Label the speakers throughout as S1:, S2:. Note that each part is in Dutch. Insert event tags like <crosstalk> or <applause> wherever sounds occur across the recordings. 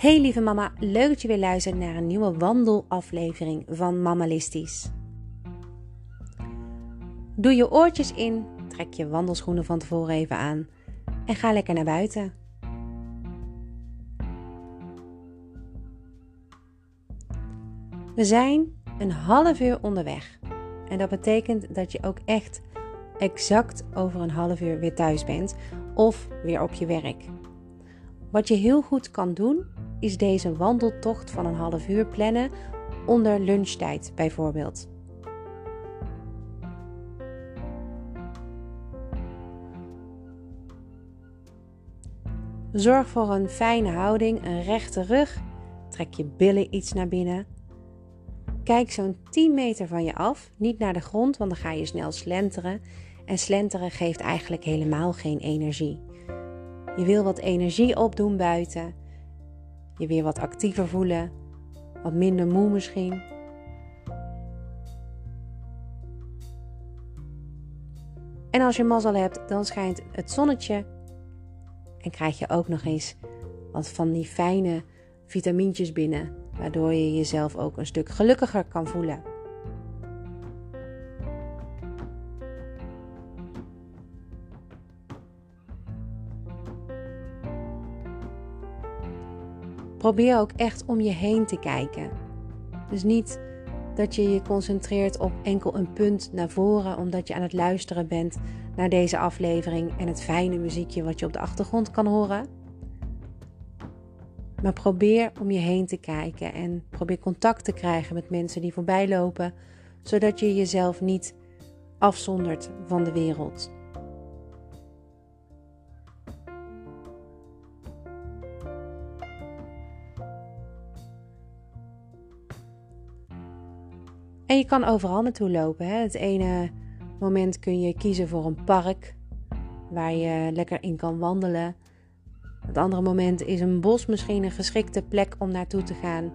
S1: Hey lieve mama, leuk dat je weer luistert naar een nieuwe wandelaflevering van Mammalistisch. Doe je oortjes in, trek je wandelschoenen van tevoren even aan en ga lekker naar buiten. We zijn een half uur onderweg en dat betekent dat je ook echt exact over een half uur weer thuis bent of weer op je werk. Wat je heel goed kan doen, is deze wandeltocht van een half uur plannen onder lunchtijd bijvoorbeeld. Zorg voor een fijne houding, een rechte rug. Trek je billen iets naar binnen. Kijk zo'n 10 meter van je af, niet naar de grond, want dan ga je snel slenteren. En slenteren geeft eigenlijk helemaal geen energie. Je wil wat energie opdoen buiten. Je weer wat actiever voelen. Wat minder moe misschien. En als je mazzel hebt, dan schijnt het zonnetje. En krijg je ook nog eens wat van die fijne vitamintjes binnen. Waardoor je jezelf ook een stuk gelukkiger kan voelen. Probeer ook echt om je heen te kijken. Dus niet dat je je concentreert op enkel een punt naar voren, omdat je aan het luisteren bent naar deze aflevering en het fijne muziekje wat je op de achtergrond kan horen. Maar probeer om je heen te kijken en probeer contact te krijgen met mensen die voorbij lopen, zodat je jezelf niet afzondert van de wereld. En je kan overal naartoe lopen. Hè? Het ene moment kun je kiezen voor een park waar je lekker in kan wandelen. Het andere moment is een bos misschien een geschikte plek om naartoe te gaan.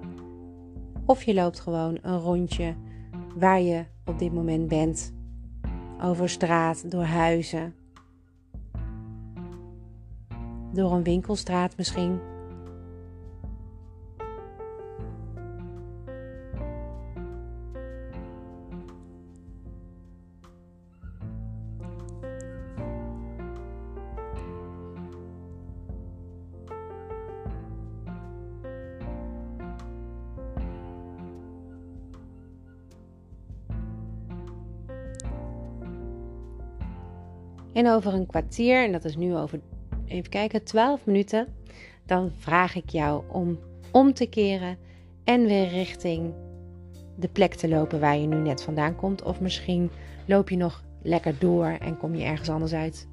S1: Of je loopt gewoon een rondje waar je op dit moment bent. Over straat, door huizen. Door een winkelstraat misschien. En over een kwartier, en dat is nu over, even kijken, 12 minuten, dan vraag ik jou om om te keren en weer richting de plek te lopen waar je nu net vandaan komt. Of misschien loop je nog lekker door en kom je ergens anders uit.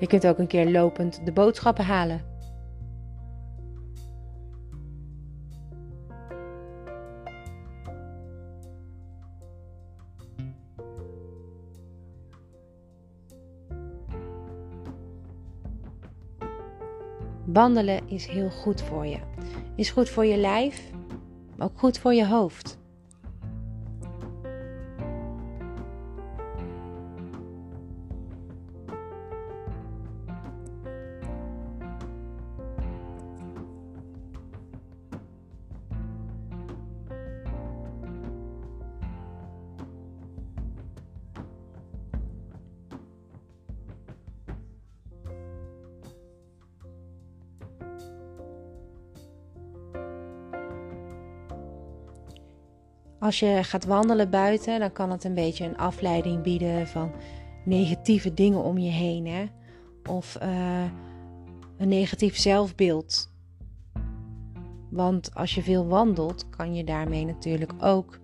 S1: Je kunt ook een keer lopend de boodschappen halen. Wandelen is heel goed voor je. Is goed voor je lijf, maar ook goed voor je hoofd. Als je gaat wandelen buiten, dan kan het een beetje een afleiding bieden van negatieve dingen om je heen. Hè? Of uh, een negatief zelfbeeld. Want als je veel wandelt, kan je daarmee natuurlijk ook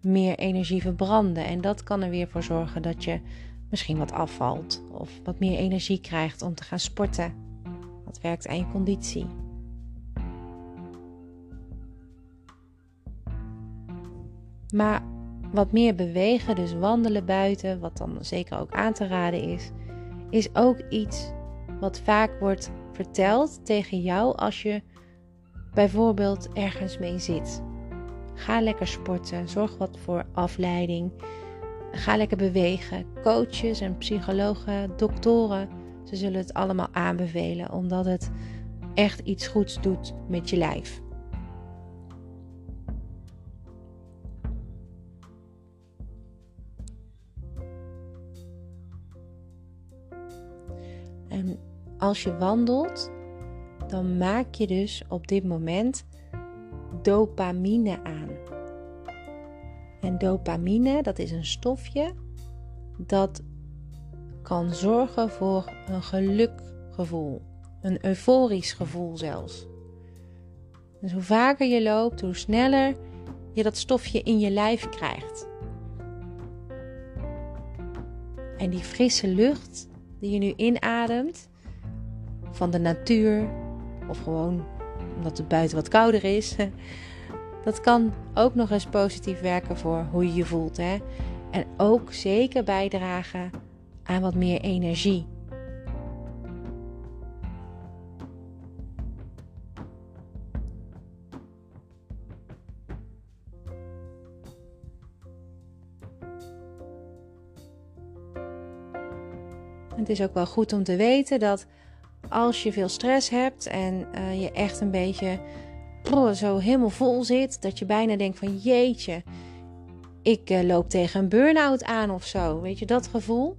S1: meer energie verbranden. En dat kan er weer voor zorgen dat je misschien wat afvalt. Of wat meer energie krijgt om te gaan sporten. Dat werkt aan je conditie. Maar wat meer bewegen, dus wandelen buiten, wat dan zeker ook aan te raden is, is ook iets wat vaak wordt verteld tegen jou als je bijvoorbeeld ergens mee zit. Ga lekker sporten, zorg wat voor afleiding. Ga lekker bewegen. Coaches en psychologen, doktoren, ze zullen het allemaal aanbevelen omdat het echt iets goeds doet met je lijf. En als je wandelt, dan maak je dus op dit moment dopamine aan. En dopamine, dat is een stofje dat kan zorgen voor een gelukgevoel, een euforisch gevoel zelfs. Dus hoe vaker je loopt, hoe sneller je dat stofje in je lijf krijgt. En die frisse lucht die je nu inademt van de natuur, of gewoon omdat het buiten wat kouder is, <laughs> dat kan ook nog eens positief werken voor hoe je je voelt. Hè? En ook zeker bijdragen aan wat meer energie. Het is ook wel goed om te weten dat als je veel stress hebt en uh, je echt een beetje zo helemaal vol zit, dat je bijna denkt van jeetje, ik uh, loop tegen een burn-out aan of zo. Weet je dat gevoel?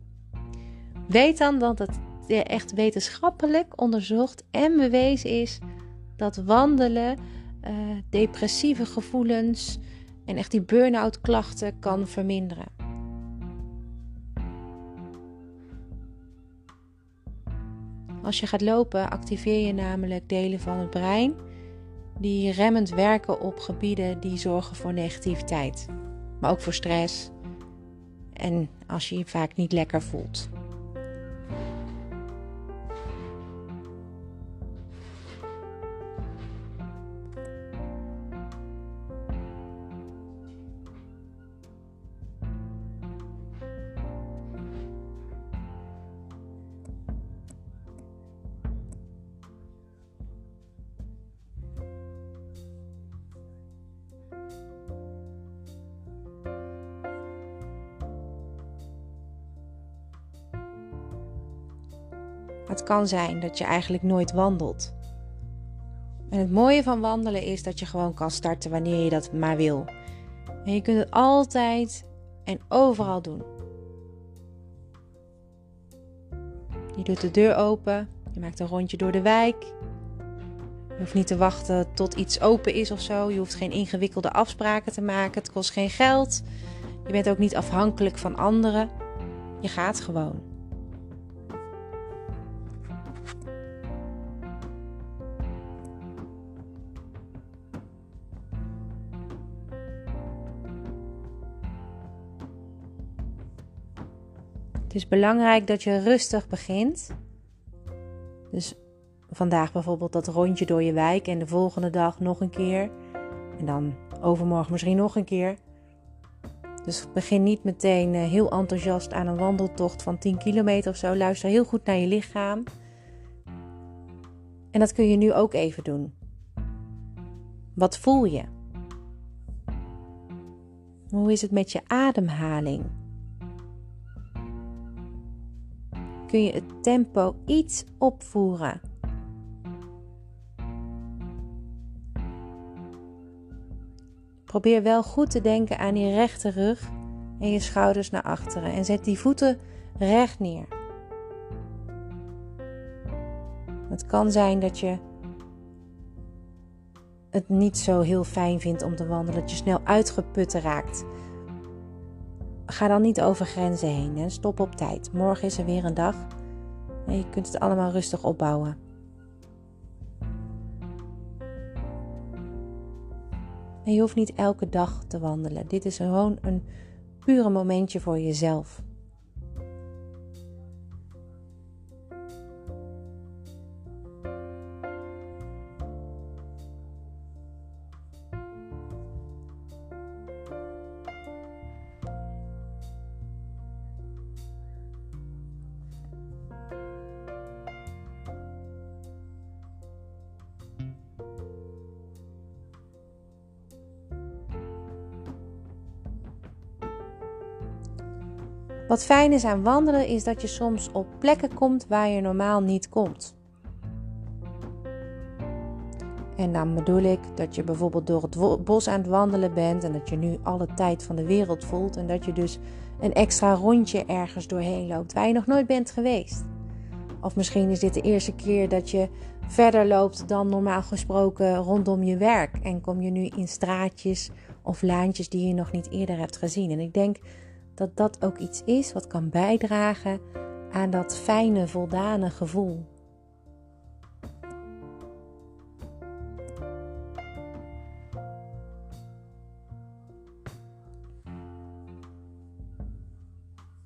S1: Weet dan dat het echt wetenschappelijk onderzocht en bewezen is dat wandelen depressieve gevoelens en echt die burn-out klachten kan verminderen. Als je gaat lopen, activeer je namelijk delen van het brein die remmend werken op gebieden die zorgen voor negativiteit, maar ook voor stress en als je je vaak niet lekker voelt. Kan zijn dat je eigenlijk nooit wandelt. En het mooie van wandelen is dat je gewoon kan starten wanneer je dat maar wil. En je kunt het altijd en overal doen. Je doet de deur open, je maakt een rondje door de wijk. Je hoeft niet te wachten tot iets open is of zo. Je hoeft geen ingewikkelde afspraken te maken. Het kost geen geld. Je bent ook niet afhankelijk van anderen. Je gaat gewoon. Het is belangrijk dat je rustig begint. Dus vandaag bijvoorbeeld dat rondje door je wijk en de volgende dag nog een keer. En dan overmorgen misschien nog een keer. Dus begin niet meteen eh, heel enthousiast aan een wandeltocht van 10 kilometer of zo. Luister heel goed naar je lichaam. En dat kun je nu ook even doen. Wat voel je? Hoe is het met je ademhaling? Kun je het tempo iets opvoeren. Probeer wel goed te denken aan je rechte rug en je schouders naar achteren en zet die voeten recht neer. Het kan zijn dat je het niet zo heel fijn vindt om te wandelen, dat je snel uitgeput raakt ga dan niet over grenzen heen. Hè. Stop op tijd. Morgen is er weer een dag. En je kunt het allemaal rustig opbouwen. En je hoeft niet elke dag te wandelen. Dit is gewoon een pure momentje voor jezelf. Wat fijn is aan wandelen is dat je soms op plekken komt waar je normaal niet komt. En dan bedoel ik dat je bijvoorbeeld door het bos aan het wandelen bent en dat je nu alle tijd van de wereld voelt en dat je dus een extra rondje ergens doorheen loopt waar je nog nooit bent geweest. Of misschien is dit de eerste keer dat je verder loopt dan normaal gesproken rondom je werk en kom je nu in straatjes of laantjes die je nog niet eerder hebt gezien. En ik denk dat dat ook iets is wat kan bijdragen aan dat fijne, voldane gevoel.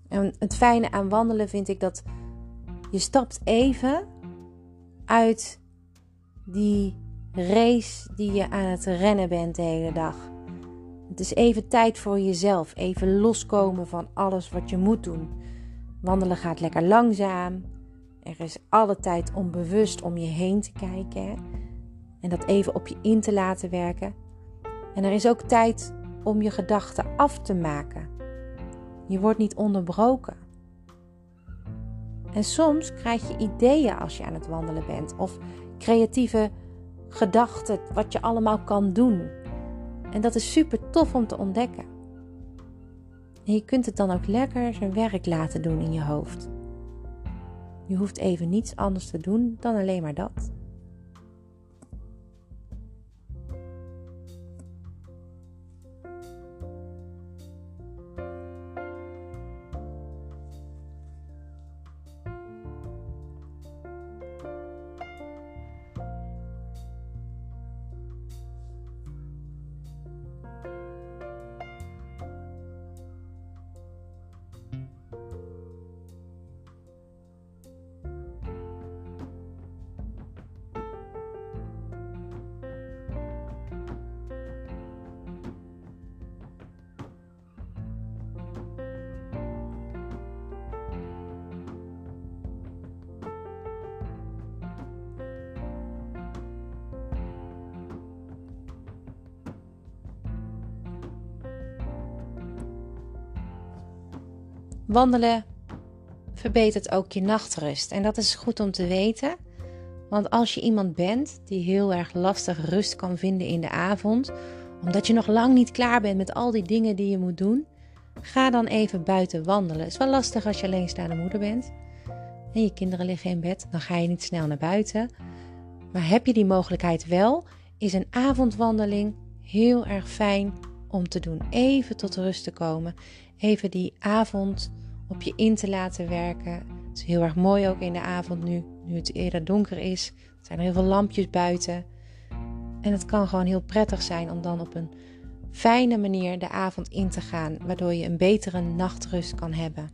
S1: En het fijne aan wandelen vind ik dat je stapt even uit die race die je aan het rennen bent de hele dag. Het is even tijd voor jezelf, even loskomen van alles wat je moet doen. Wandelen gaat lekker langzaam. Er is alle tijd onbewust om je heen te kijken en dat even op je in te laten werken. En er is ook tijd om je gedachten af te maken. Je wordt niet onderbroken. En soms krijg je ideeën als je aan het wandelen bent of creatieve gedachten wat je allemaal kan doen. En dat is super tof om te ontdekken. En je kunt het dan ook lekker zijn werk laten doen in je hoofd. Je hoeft even niets anders te doen dan alleen maar dat. Wandelen verbetert ook je nachtrust. En dat is goed om te weten. Want als je iemand bent die heel erg lastig rust kan vinden in de avond, omdat je nog lang niet klaar bent met al die dingen die je moet doen, ga dan even buiten wandelen. Het is wel lastig als je alleenstaande moeder bent en je kinderen liggen in bed, dan ga je niet snel naar buiten. Maar heb je die mogelijkheid wel, is een avondwandeling heel erg fijn om te doen. Even tot rust te komen. Even die avond op je in te laten werken. Het is heel erg mooi ook in de avond nu, nu het eerder donker is. Er zijn heel veel lampjes buiten. En het kan gewoon heel prettig zijn om dan op een fijne manier de avond in te gaan, waardoor je een betere nachtrust kan hebben.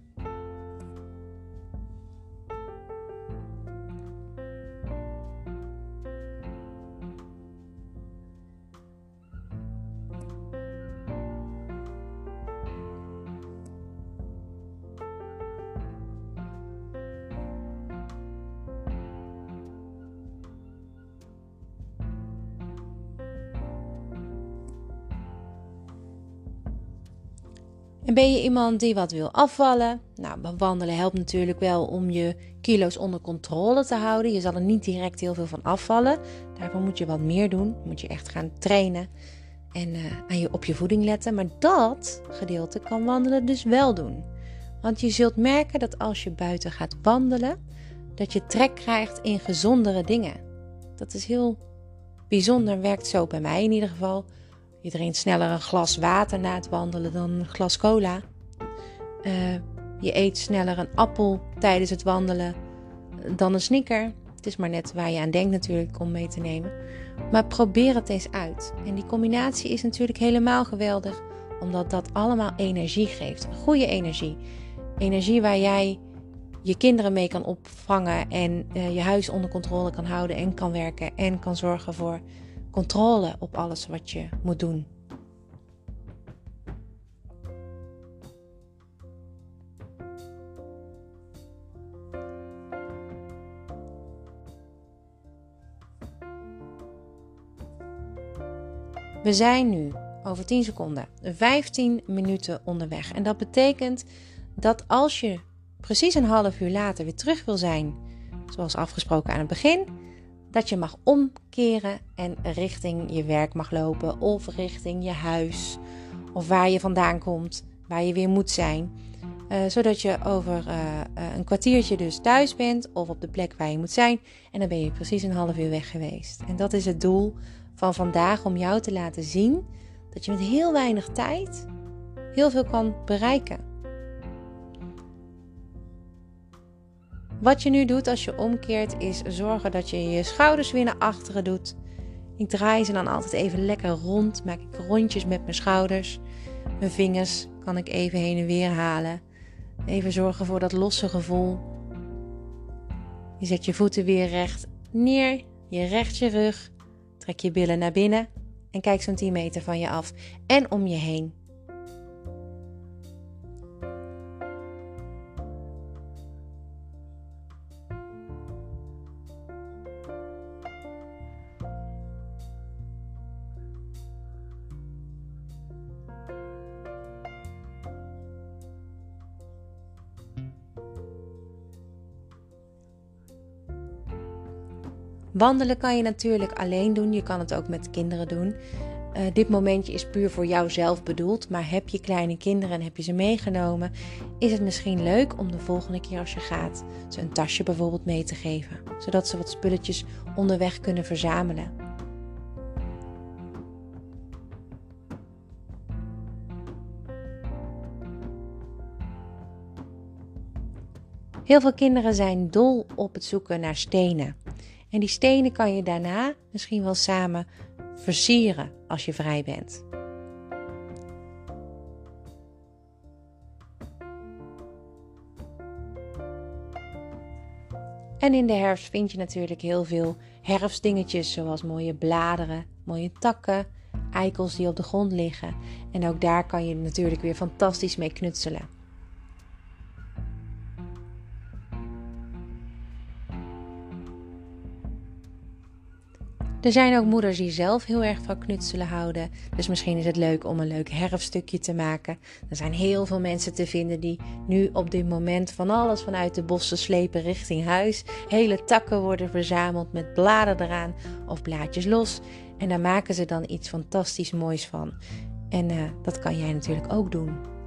S1: Ben je iemand die wat wil afvallen? Nou, wandelen helpt natuurlijk wel om je kilo's onder controle te houden. Je zal er niet direct heel veel van afvallen. Daarvoor moet je wat meer doen. Moet je echt gaan trainen en uh, aan je, op je voeding letten. Maar dat gedeelte kan wandelen dus wel doen. Want je zult merken dat als je buiten gaat wandelen, dat je trek krijgt in gezondere dingen. Dat is heel bijzonder, werkt zo bij mij in ieder geval. Je drinkt sneller een glas water na het wandelen dan een glas cola. Uh, je eet sneller een appel tijdens het wandelen dan een snicker. Het is maar net waar je aan denkt natuurlijk om mee te nemen. Maar probeer het eens uit. En die combinatie is natuurlijk helemaal geweldig, omdat dat allemaal energie geeft. Goede energie. Energie waar jij je kinderen mee kan opvangen en uh, je huis onder controle kan houden en kan werken en kan zorgen voor controle op alles wat je moet doen. We zijn nu over 10 seconden 15 minuten onderweg. En dat betekent dat als je precies een half uur later weer terug wil zijn, zoals afgesproken aan het begin, dat je mag omkeren en richting je werk mag lopen of richting je huis of waar je vandaan komt, waar je weer moet zijn. Uh, zodat je over uh, uh, een kwartiertje dus thuis bent of op de plek waar je moet zijn. En dan ben je precies een half uur weg geweest. En dat is het doel van vandaag om jou te laten zien dat je met heel weinig tijd heel veel kan bereiken. Wat je nu doet als je omkeert is zorgen dat je je schouders weer naar achteren doet. Ik draai ze dan altijd even lekker rond, maak ik rondjes met mijn schouders. Mijn vingers kan ik even heen en weer halen. Even zorgen voor dat losse gevoel. Je zet je voeten weer recht neer, je recht je rug, trek je billen naar binnen en kijk zo'n 10 meter van je af en om je heen. Wandelen kan je natuurlijk alleen doen. Je kan het ook met kinderen doen. Uh, dit momentje is puur voor jouzelf bedoeld. Maar heb je kleine kinderen en heb je ze meegenomen, is het misschien leuk om de volgende keer als je gaat ze een tasje bijvoorbeeld mee te geven. Zodat ze wat spulletjes onderweg kunnen verzamelen. Heel veel kinderen zijn dol op het zoeken naar stenen. En die stenen kan je daarna misschien wel samen versieren als je vrij bent. En in de herfst vind je natuurlijk heel veel herfstdingetjes, zoals mooie bladeren, mooie takken, eikels die op de grond liggen. En ook daar kan je natuurlijk weer fantastisch mee knutselen. Er zijn ook moeders die zelf heel erg van knutselen houden. Dus misschien is het leuk om een leuk herfststukje te maken. Er zijn heel veel mensen te vinden die nu op dit moment van alles vanuit de bossen slepen richting huis. Hele takken worden verzameld met bladen eraan of blaadjes los. En daar maken ze dan iets fantastisch moois van. En uh, dat kan jij natuurlijk ook doen.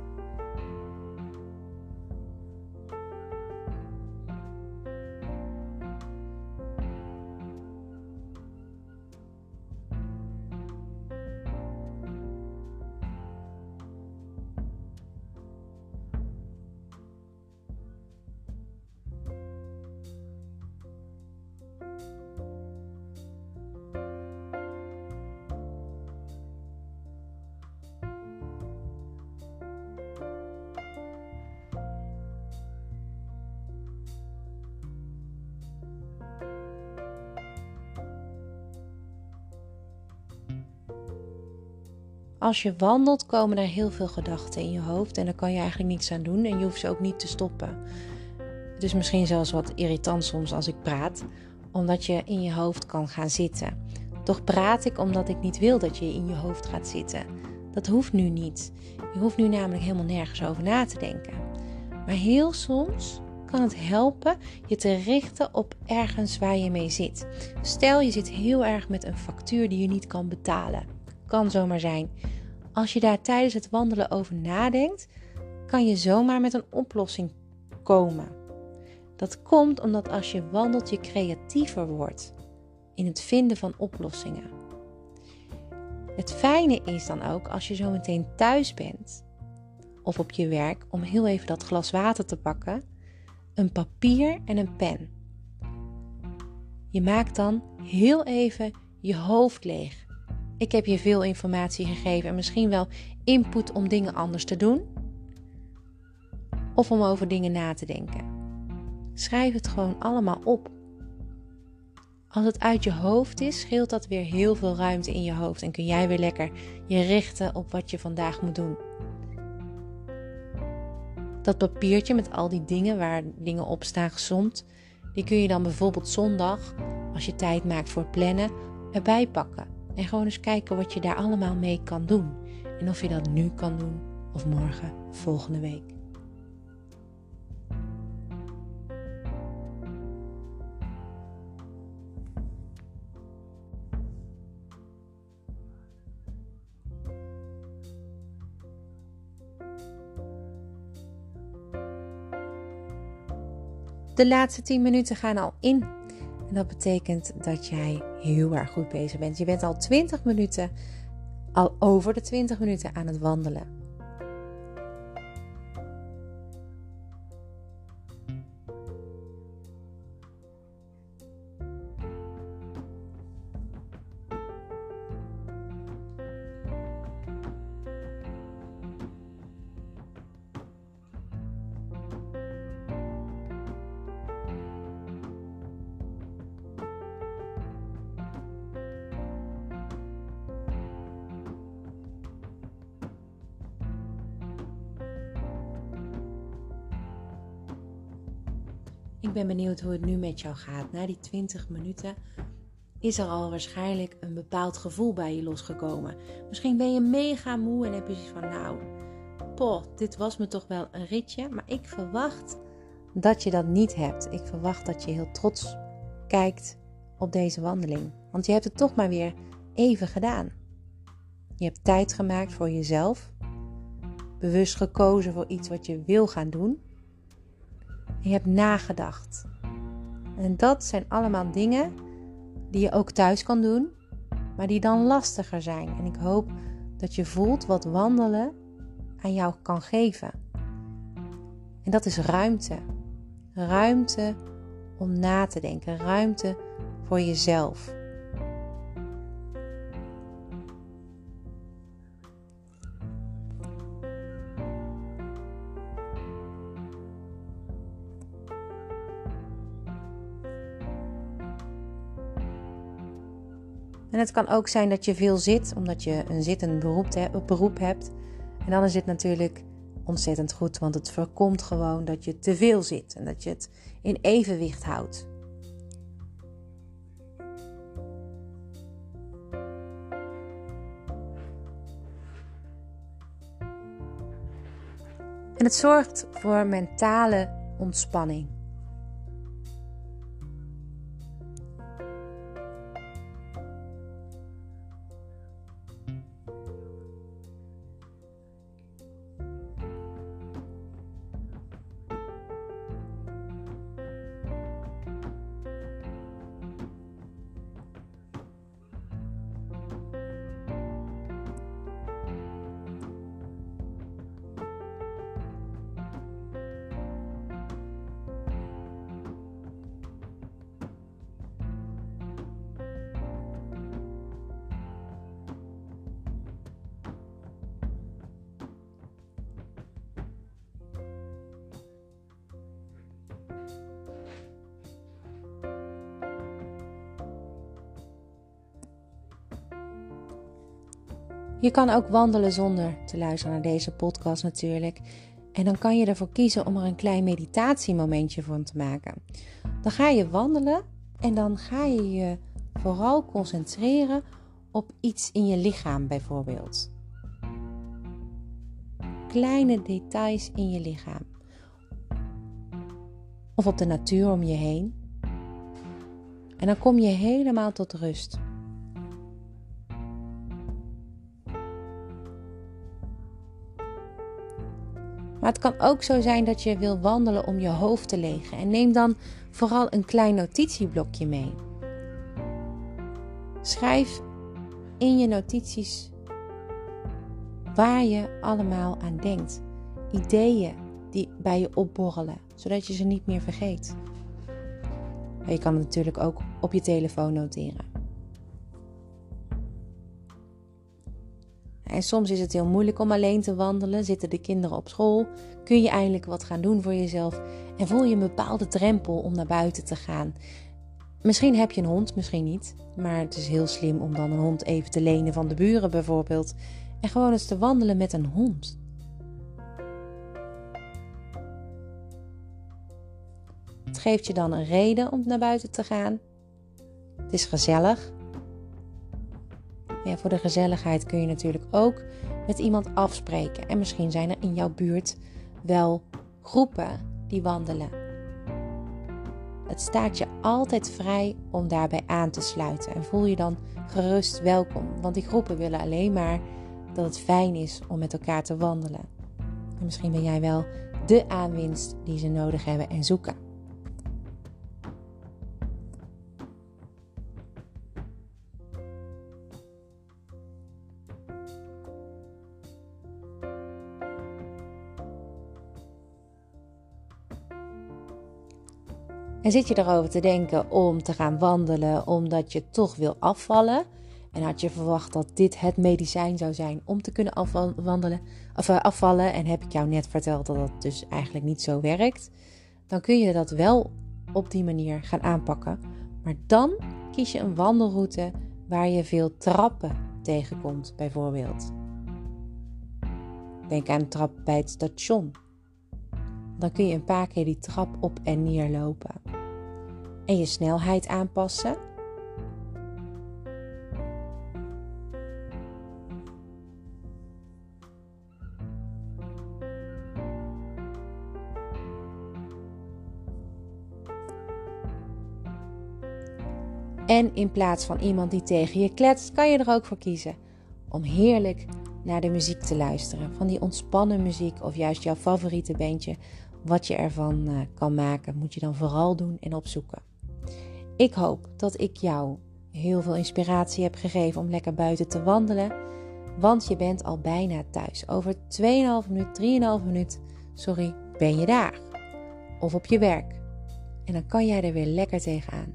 S1: Als je wandelt, komen er heel veel gedachten in je hoofd en daar kan je eigenlijk niets aan doen en je hoeft ze ook niet te stoppen. Het is misschien zelfs wat irritant soms als ik praat, omdat je in je hoofd kan gaan zitten. Toch praat ik omdat ik niet wil dat je in je hoofd gaat zitten. Dat hoeft nu niet. Je hoeft nu namelijk helemaal nergens over na te denken. Maar heel soms kan het helpen je te richten op ergens waar je mee zit. Stel je zit heel erg met een factuur die je niet kan betalen. Kan zomaar zijn. Als je daar tijdens het wandelen over nadenkt, kan je zomaar met een oplossing komen. Dat komt omdat als je wandelt je creatiever wordt in het vinden van oplossingen. Het fijne is dan ook als je zo meteen thuis bent of op je werk om heel even dat glas water te pakken, een papier en een pen. Je maakt dan heel even je hoofd leeg. Ik heb je veel informatie gegeven en misschien wel input om dingen anders te doen. Of om over dingen na te denken. Schrijf het gewoon allemaal op. Als het uit je hoofd is, scheelt dat weer heel veel ruimte in je hoofd en kun jij weer lekker je richten op wat je vandaag moet doen. Dat papiertje met al die dingen waar dingen op staan gezond, die kun je dan bijvoorbeeld zondag, als je tijd maakt voor plannen, erbij pakken. En gewoon eens kijken wat je daar allemaal mee kan doen. En of je dat nu kan doen of morgen, volgende week. De laatste 10 minuten gaan al in en dat betekent dat jij heel erg goed bezig bent. Je bent al 20 minuten, al over de 20 minuten aan het wandelen. Ik ben benieuwd hoe het nu met jou gaat. Na die 20 minuten is er al waarschijnlijk een bepaald gevoel bij je losgekomen. Misschien ben je mega moe en heb je zoiets van: Nou, poh, dit was me toch wel een ritje. Maar ik verwacht dat je dat niet hebt. Ik verwacht dat je heel trots kijkt op deze wandeling. Want je hebt het toch maar weer even gedaan. Je hebt tijd gemaakt voor jezelf. Bewust gekozen voor iets wat je wil gaan doen je hebt nagedacht. En dat zijn allemaal dingen die je ook thuis kan doen, maar die dan lastiger zijn. En ik hoop dat je voelt wat wandelen aan jou kan geven. En dat is ruimte. Ruimte om na te denken, ruimte voor jezelf. Het kan ook zijn dat je veel zit, omdat je een zittend beroep, beroep hebt. En dan is het natuurlijk ontzettend goed, want het voorkomt gewoon dat je te veel zit en dat je het in evenwicht houdt. En het zorgt voor mentale ontspanning. Je kan ook wandelen zonder te luisteren naar deze podcast natuurlijk. En dan kan je ervoor kiezen om er een klein meditatiemomentje van te maken. Dan ga je wandelen en dan ga je je vooral concentreren op iets in je lichaam bijvoorbeeld. Kleine details in je lichaam. Of op de natuur om je heen. En dan kom je helemaal tot rust. Maar het kan ook zo zijn dat je wil wandelen om je hoofd te legen. En neem dan vooral een klein notitieblokje mee. Schrijf in je notities waar je allemaal aan denkt. Ideeën die bij je opborrelen, zodat je ze niet meer vergeet. je kan het natuurlijk ook op je telefoon noteren. En soms is het heel moeilijk om alleen te wandelen. Zitten de kinderen op school? Kun je eindelijk wat gaan doen voor jezelf? En voel je een bepaalde drempel om naar buiten te gaan? Misschien heb je een hond, misschien niet. Maar het is heel slim om dan een hond even te lenen van de buren bijvoorbeeld. En gewoon eens te wandelen met een hond. Het geeft je dan een reden om naar buiten te gaan. Het is gezellig. Voor de gezelligheid kun je natuurlijk ook met iemand afspreken. En misschien zijn er in jouw buurt wel groepen die wandelen. Het staat je altijd vrij om daarbij aan te sluiten. En voel je dan gerust welkom. Want die groepen willen alleen maar dat het fijn is om met elkaar te wandelen. En misschien ben jij wel de aanwinst die ze nodig hebben en zoeken. En zit je erover te denken om te gaan wandelen omdat je toch wil afvallen? En had je verwacht dat dit het medicijn zou zijn om te kunnen afwandelen, of eh, afvallen? En heb ik jou net verteld dat dat dus eigenlijk niet zo werkt? Dan kun je dat wel op die manier gaan aanpakken. Maar dan kies je een wandelroute waar je veel trappen tegenkomt, bijvoorbeeld. Denk aan een trap bij het station. Dan kun je een paar keer die trap op en neer lopen. En je snelheid aanpassen. En in plaats van iemand die tegen je kletst, kan je er ook voor kiezen om heerlijk naar de muziek te luisteren. Van die ontspannen muziek of juist jouw favoriete bandje. Wat je ervan uh, kan maken, moet je dan vooral doen en opzoeken. Ik hoop dat ik jou heel veel inspiratie heb gegeven om lekker buiten te wandelen. Want je bent al bijna thuis. Over 2,5 minuut, 3,5 minuut, sorry, ben je daar. Of op je werk. En dan kan jij er weer lekker tegenaan.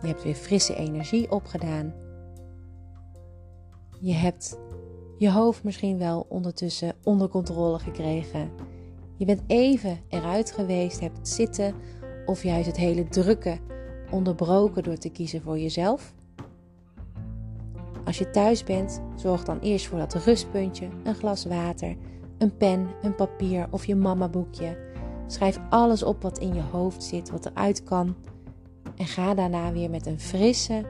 S1: Je hebt weer frisse energie opgedaan. Je hebt je hoofd misschien wel ondertussen onder controle gekregen. Je bent even eruit geweest, hebt zitten of juist het hele drukken onderbroken door te kiezen voor jezelf. Als je thuis bent, zorg dan eerst voor dat rustpuntje, een glas water, een pen, een papier of je mama boekje. Schrijf alles op wat in je hoofd zit, wat eruit kan. En ga daarna weer met een frisse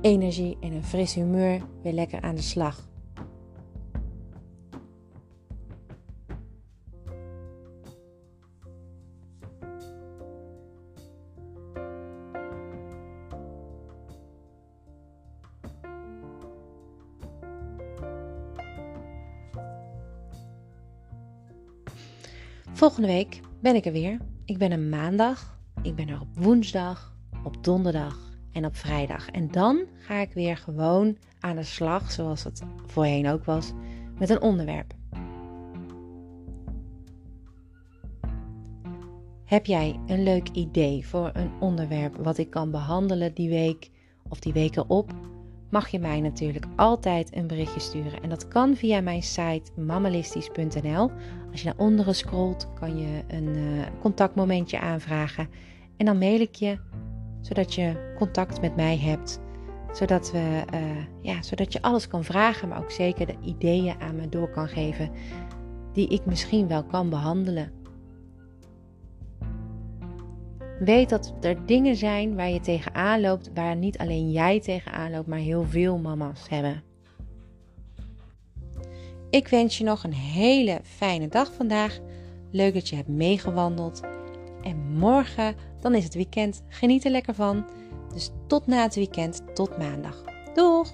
S1: energie en een fris humeur weer lekker aan de slag. Volgende week ben ik er weer. Ik ben er maandag, ik ben er op woensdag, op donderdag en op vrijdag. En dan ga ik weer gewoon aan de slag, zoals het voorheen ook was, met een onderwerp. Heb jij een leuk idee voor een onderwerp wat ik kan behandelen die week of die weken op? Mag je mij natuurlijk altijd een berichtje sturen. En dat kan via mijn site mammalistisch.nl. Als je naar onderen scrolt, kan je een uh, contactmomentje aanvragen. En dan mail ik je zodat je contact met mij hebt. Zodat, we, uh, ja, zodat je alles kan vragen, maar ook zeker de ideeën aan me door kan geven die ik misschien wel kan behandelen. Weet dat er dingen zijn waar je tegenaan loopt, waar niet alleen jij tegenaan loopt, maar heel veel mama's hebben. Ik wens je nog een hele fijne dag vandaag. Leuk dat je hebt meegewandeld. En morgen, dan is het weekend. Geniet er lekker van. Dus tot na het weekend, tot maandag. Doeg!